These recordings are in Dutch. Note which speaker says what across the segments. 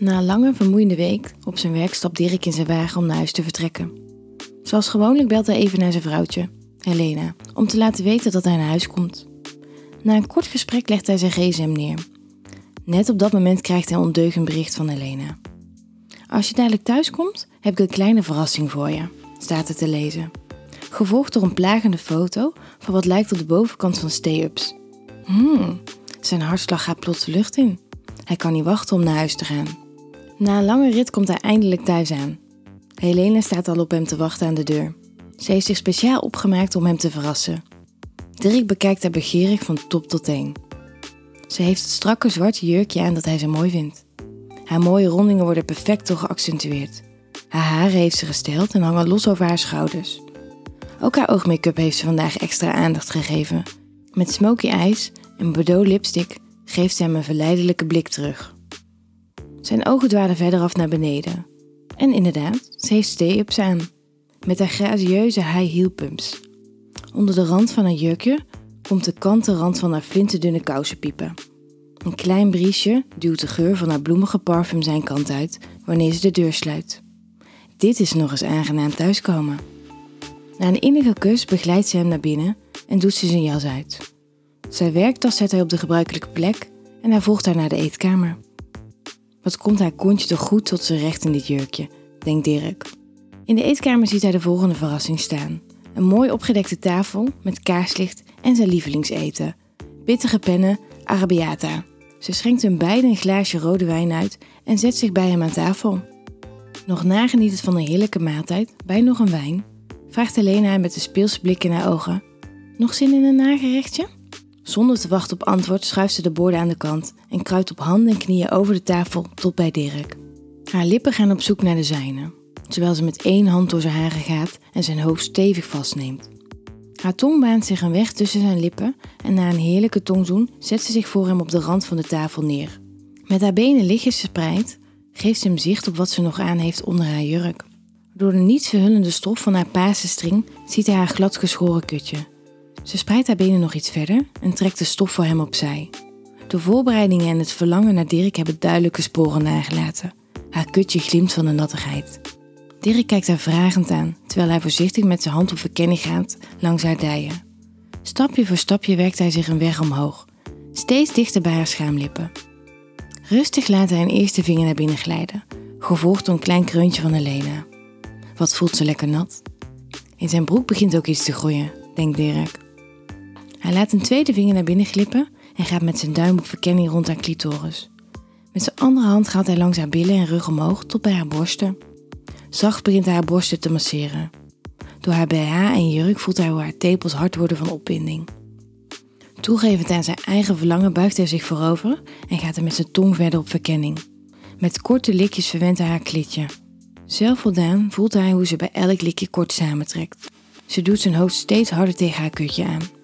Speaker 1: Na een lange, vermoeiende week op zijn werk stapt Dirk in zijn wagen om naar huis te vertrekken. Zoals gewoonlijk belt hij even naar zijn vrouwtje, Helena, om te laten weten dat hij naar huis komt. Na een kort gesprek legt hij zijn gsm neer. Net op dat moment krijgt hij een ondeugend bericht van Helena. Als je dadelijk thuis komt, heb ik een kleine verrassing voor je, staat er te lezen. Gevolgd door een plagende foto van wat lijkt op de bovenkant van stay-ups. Hmm, zijn hartslag gaat plots de lucht in. Hij kan niet wachten om naar huis te gaan. Na een lange rit komt hij eindelijk thuis aan. Helena staat al op hem te wachten aan de deur. Ze heeft zich speciaal opgemaakt om hem te verrassen. Dirk bekijkt haar begeerig van top tot teen. Ze heeft het strakke zwarte jurkje aan dat hij zo mooi vindt. Haar mooie rondingen worden perfect door geaccentueerd. Haar haren heeft ze gesteld en hangen los over haar schouders. Ook haar oogmake-up heeft ze vandaag extra aandacht gegeven. Met smoky eyes en bordeaux lipstick geeft ze hem een verleidelijke blik terug. Zijn ogen dwalen verder af naar beneden. En inderdaad, ze heeft stay-ups aan. Met haar grazieuze high heel pumps. Onder de rand van haar jurkje komt de kanten rand van haar flinterdunne kousen piepen. Een klein briesje duwt de geur van haar bloemige parfum zijn kant uit wanneer ze de deur sluit. Dit is nog eens aangenaam thuiskomen. Na een innige kus begeleidt ze hem naar binnen en doet ze zijn jas uit. Zijn werktas zet hij op de gebruikelijke plek en hij volgt haar naar de eetkamer. Wat komt haar kontje toch goed tot zijn recht in dit jurkje, denkt Dirk. In de eetkamer ziet hij de volgende verrassing staan. Een mooi opgedekte tafel met kaarslicht en zijn lievelingseten. Pittige pennen, arabiata. Ze schenkt hun beiden een glaasje rode wijn uit en zet zich bij hem aan tafel. Nog nagenietend van een heerlijke maaltijd, bij nog een wijn, vraagt Helena hem met een speelse blik in haar ogen. Nog zin in een nagerechtje? Zonder te wachten op antwoord schuift ze de borden aan de kant en kruipt op handen en knieën over de tafel tot bij Dirk. Haar lippen gaan op zoek naar de zijne, terwijl ze met één hand door zijn haren gaat en zijn hoofd stevig vastneemt. Haar tong baant zich een weg tussen zijn lippen en na een heerlijke tongzoen zet ze zich voor hem op de rand van de tafel neer. Met haar benen lichtjes verspreid geeft ze hem zicht op wat ze nog aan heeft onder haar jurk. Door de niets verhullende stof van haar pasenstring ziet hij haar glad geschoren kutje. Ze spreidt haar benen nog iets verder en trekt de stof voor hem opzij. De voorbereidingen en het verlangen naar Dirk hebben duidelijke sporen nagelaten. Haar kutje glimt van de nattigheid. Dirk kijkt haar vragend aan, terwijl hij voorzichtig met zijn hand op verkenning gaat langs haar dijen. Stapje voor stapje werkt hij zich een weg omhoog, steeds dichter bij haar schaamlippen. Rustig laat hij een eerste vinger naar binnen glijden, gevolgd door een klein kreuntje van Helena. Wat voelt ze lekker nat? In zijn broek begint ook iets te groeien, denkt Dirk. Hij laat een tweede vinger naar binnen glippen en gaat met zijn duim op verkenning rond haar clitoris. Met zijn andere hand gaat hij langs haar billen en rug omhoog tot bij haar borsten. Zacht begint hij haar borsten te masseren. Door haar BH en jurk voelt hij hoe haar tepels hard worden van opwinding. Toegevend aan zijn eigen verlangen buigt hij zich voorover en gaat hij met zijn tong verder op verkenning. Met korte likjes verwendt hij haar klitje. Zelfvoldaan voelt hij hoe ze bij elk likje kort samentrekt. Ze doet zijn hoofd steeds harder tegen haar kutje aan.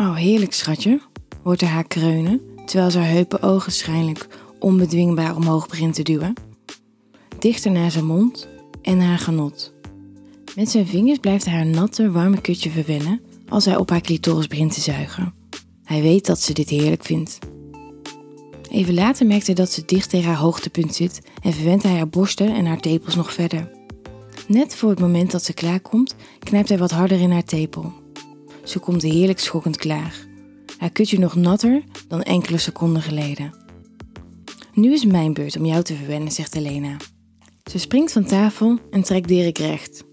Speaker 1: Oh, heerlijk schatje, hoort hij haar kreunen, terwijl ze haar heupen ogenschijnlijk onbedwingbaar omhoog begint te duwen. Dichter naar zijn mond en haar genot. Met zijn vingers blijft hij haar natte, warme kutje verwennen als hij op haar clitoris begint te zuigen. Hij weet dat ze dit heerlijk vindt. Even later merkt hij dat ze dicht tegen haar hoogtepunt zit en verwendt hij haar borsten en haar tepels nog verder. Net voor het moment dat ze klaarkomt, knijpt hij wat harder in haar tepel. Ze komt heerlijk schokkend klaar. Haar kutje nog natter dan enkele seconden geleden. Nu is mijn beurt om jou te verwennen, zegt Helena. Ze springt van tafel en trekt Dirk recht.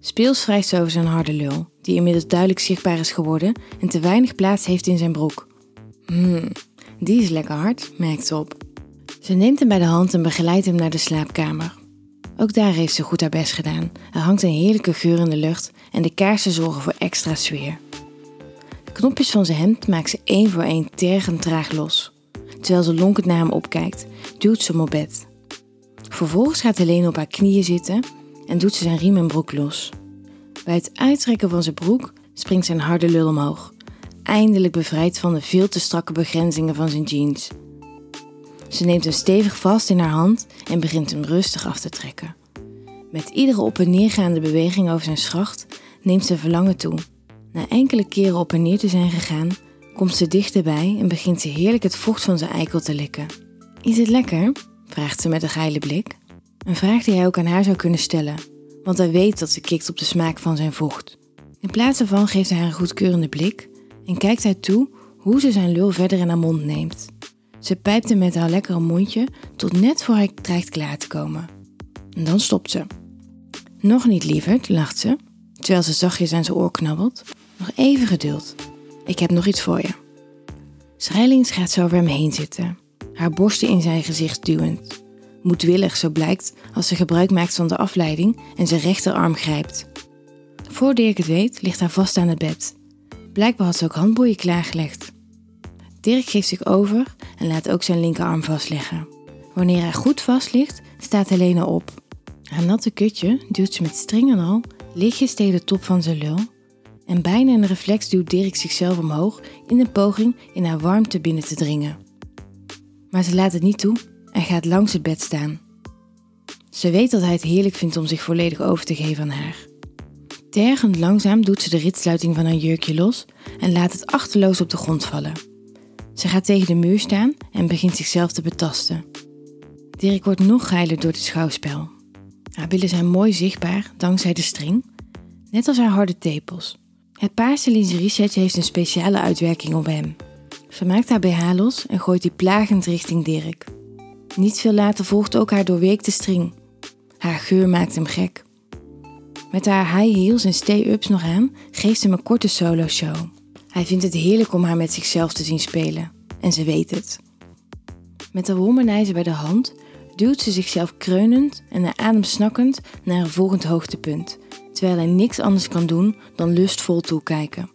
Speaker 1: Speels wrijft ze over zijn harde lul, die inmiddels duidelijk zichtbaar is geworden en te weinig plaats heeft in zijn broek. Hmm, die is lekker hard, merkt ze op. Ze neemt hem bij de hand en begeleidt hem naar de slaapkamer. Ook daar heeft ze goed haar best gedaan. Er hangt een heerlijke geur in de lucht en de kaarsen zorgen voor extra sfeer. Knopjes van zijn hemd maakt ze één voor één tergend traag los. Terwijl ze lonkend naar hem opkijkt, duwt ze hem op bed. Vervolgens gaat Helene op haar knieën zitten en doet ze zijn riem en broek los. Bij het uittrekken van zijn broek springt zijn harde lul omhoog, eindelijk bevrijd van de veel te strakke begrenzingen van zijn jeans. Ze neemt hem stevig vast in haar hand en begint hem rustig af te trekken. Met iedere op en neergaande beweging over zijn schacht neemt ze verlangen toe. Na enkele keren op en neer te zijn gegaan, komt ze dichterbij en begint ze heerlijk het vocht van zijn eikel te likken. Is het lekker? vraagt ze met een geile blik. Een vraag die hij ook aan haar zou kunnen stellen, want hij weet dat ze kikt op de smaak van zijn vocht. In plaats daarvan geeft hij haar een goedkeurende blik en kijkt hij toe hoe ze zijn lul verder in haar mond neemt. Ze pijpt hem met haar lekkere mondje tot net voor hij dreigt klaar te komen. En dan stopt ze. Nog niet, lieverd, lacht ze, terwijl ze zachtjes aan zijn oor knabbelt. Nog even geduld. Ik heb nog iets voor je. Schrijlings gaat zo over hem heen zitten, haar borsten in zijn gezicht duwend. Moedwillig, zo blijkt, als ze gebruik maakt van de afleiding en zijn rechterarm grijpt. Voor Dirk het weet, ligt hij vast aan het bed. Blijkbaar had ze ook handboeien klaargelegd. Dirk geeft zich over en laat ook zijn linkerarm vastleggen. Wanneer hij goed vast ligt, staat Helena op. Haar natte kutje duwt ze met string en al lichtjes tegen de top van zijn lul. En bijna een reflex duwt Dirk zichzelf omhoog in een poging in haar warmte binnen te dringen. Maar ze laat het niet toe en gaat langs het bed staan. Ze weet dat hij het heerlijk vindt om zich volledig over te geven aan haar. Tergend langzaam doet ze de ritsluiting van haar jurkje los en laat het achterloos op de grond vallen. Ze gaat tegen de muur staan en begint zichzelf te betasten. Dirk wordt nog geiler door het schouwspel. Haar billen zijn mooi zichtbaar dankzij de string, net als haar harde tepels. Het paarse lingeriesetje heeft een speciale uitwerking op hem. Ze maakt haar BH los en gooit die plagend richting Dirk. Niet veel later volgt ook haar doorweekte string. Haar geur maakt hem gek. Met haar high heels en stay-ups nog aan geeft ze hem een korte solo show. Hij vindt het heerlijk om haar met zichzelf te zien spelen. En ze weet het. Met de womanizer bij de hand duwt ze zichzelf kreunend en naar adem snakkend naar een volgend hoogtepunt, terwijl hij niks anders kan doen dan lustvol toekijken.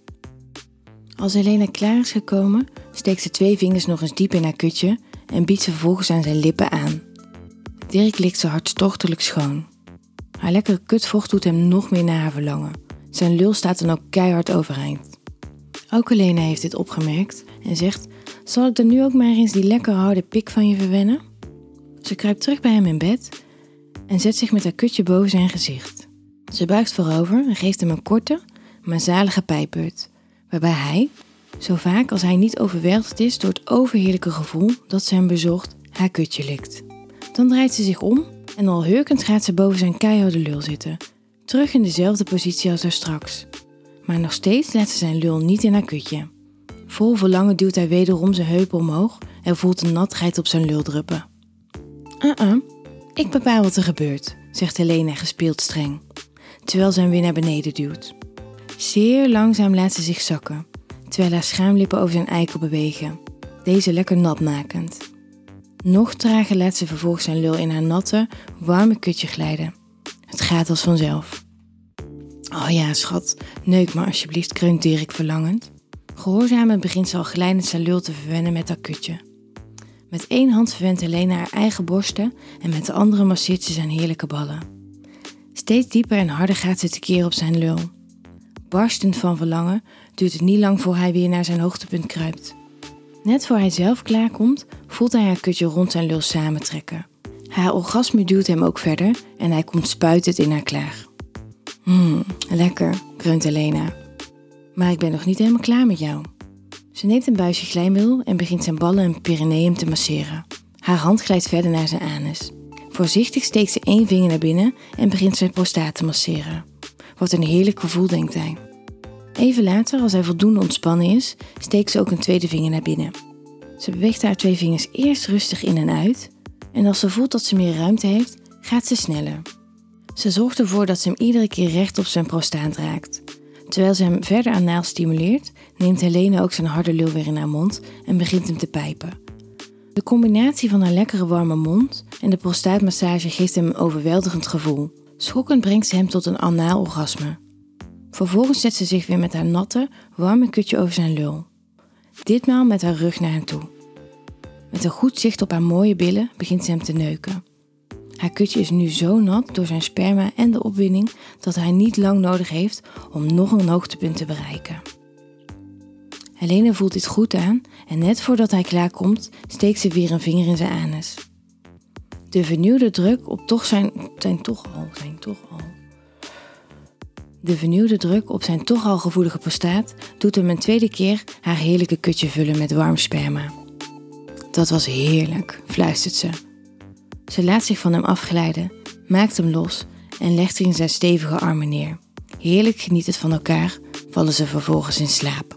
Speaker 1: Als Helena klaar is gekomen, steekt ze twee vingers nog eens diep in haar kutje en biedt ze vervolgens aan zijn lippen aan. Dirk likt ze hartstochtelijk schoon. Haar lekkere kutvocht doet hem nog meer naar haar verlangen. Zijn lul staat dan ook keihard overeind. Ook Helena heeft dit opgemerkt en zegt: Zal ik dan nu ook maar eens die lekkere harde pik van je verwennen? Ze kruipt terug bij hem in bed en zet zich met haar kutje boven zijn gezicht. Ze buigt voorover en geeft hem een korte, maar zalige pijpbeurt, waarbij hij, zo vaak als hij niet overweldigd is door het overheerlijke gevoel dat ze hem bezorgt, haar kutje likt. Dan draait ze zich om en al hurkend gaat ze boven zijn keiharde lul zitten, terug in dezelfde positie als daar straks. Maar nog steeds laat ze zijn lul niet in haar kutje. Vol verlangen duwt hij wederom zijn heupen omhoog en voelt de nattigheid op zijn lul druppen. Uh-uh, ik bepaal wat er gebeurt, zegt Helena gespeeld streng, terwijl ze hem weer naar beneden duwt. Zeer langzaam laat ze zich zakken, terwijl haar schaamlippen over zijn eikel bewegen, deze lekker nat makend. Nog trager laat ze vervolgens zijn lul in haar natte, warme kutje glijden. Het gaat als vanzelf. Oh ja, schat, neuk maar alsjeblieft, kreunt Dirk verlangend. Gehoorzamend begint ze al glijdend zijn lul te verwennen met haar kutje. Met één hand verwendt Helena haar eigen borsten en met de andere masseert ze zijn heerlijke ballen. Steeds dieper en harder gaat ze tekeer op zijn lul. Barstend van verlangen duurt het niet lang voor hij weer naar zijn hoogtepunt kruipt. Net voor hij zelf klaarkomt, voelt hij haar kutje rond zijn lul samentrekken. Haar orgasme duwt hem ook verder en hij komt spuitend in haar klaar. Mmm, lekker, kreunt Helena. Maar ik ben nog niet helemaal klaar met jou. Ze neemt een buisje glijmiddel en begint zijn ballen en perineum te masseren. Haar hand glijdt verder naar zijn anus. Voorzichtig steekt ze één vinger naar binnen en begint zijn prostaat te masseren. Wat een heerlijk gevoel, denkt hij. Even later, als hij voldoende ontspannen is, steekt ze ook een tweede vinger naar binnen. Ze beweegt haar twee vingers eerst rustig in en uit, en als ze voelt dat ze meer ruimte heeft, gaat ze sneller. Ze zorgt ervoor dat ze hem iedere keer recht op zijn prostaat raakt. Terwijl ze hem verder anaal stimuleert, neemt Helene ook zijn harde lul weer in haar mond en begint hem te pijpen. De combinatie van haar lekkere warme mond en de prostaatmassage geeft hem een overweldigend gevoel. Schokkend brengt ze hem tot een anaal orgasme. Vervolgens zet ze zich weer met haar natte, warme kutje over zijn lul. Ditmaal met haar rug naar hem toe. Met een goed zicht op haar mooie billen begint ze hem te neuken. Haar kutje is nu zo nat door zijn sperma en de opwinding dat hij niet lang nodig heeft om nog een hoogtepunt te bereiken. Helene voelt dit goed aan en net voordat hij klaarkomt, steekt ze weer een vinger in zijn anus. De vernieuwde druk op toch zijn, zijn toch al, zijn toch al. De vernieuwde druk op zijn toch al gevoelige prostaat doet hem een tweede keer haar heerlijke kutje vullen met warm sperma. Dat was heerlijk, fluistert ze Ze laat zich van hem afglijden, maakt hem los en legt zich in zijn stevige armen neer. Heerlijk genietend van elkaar vallen ze vervolgens in slaap.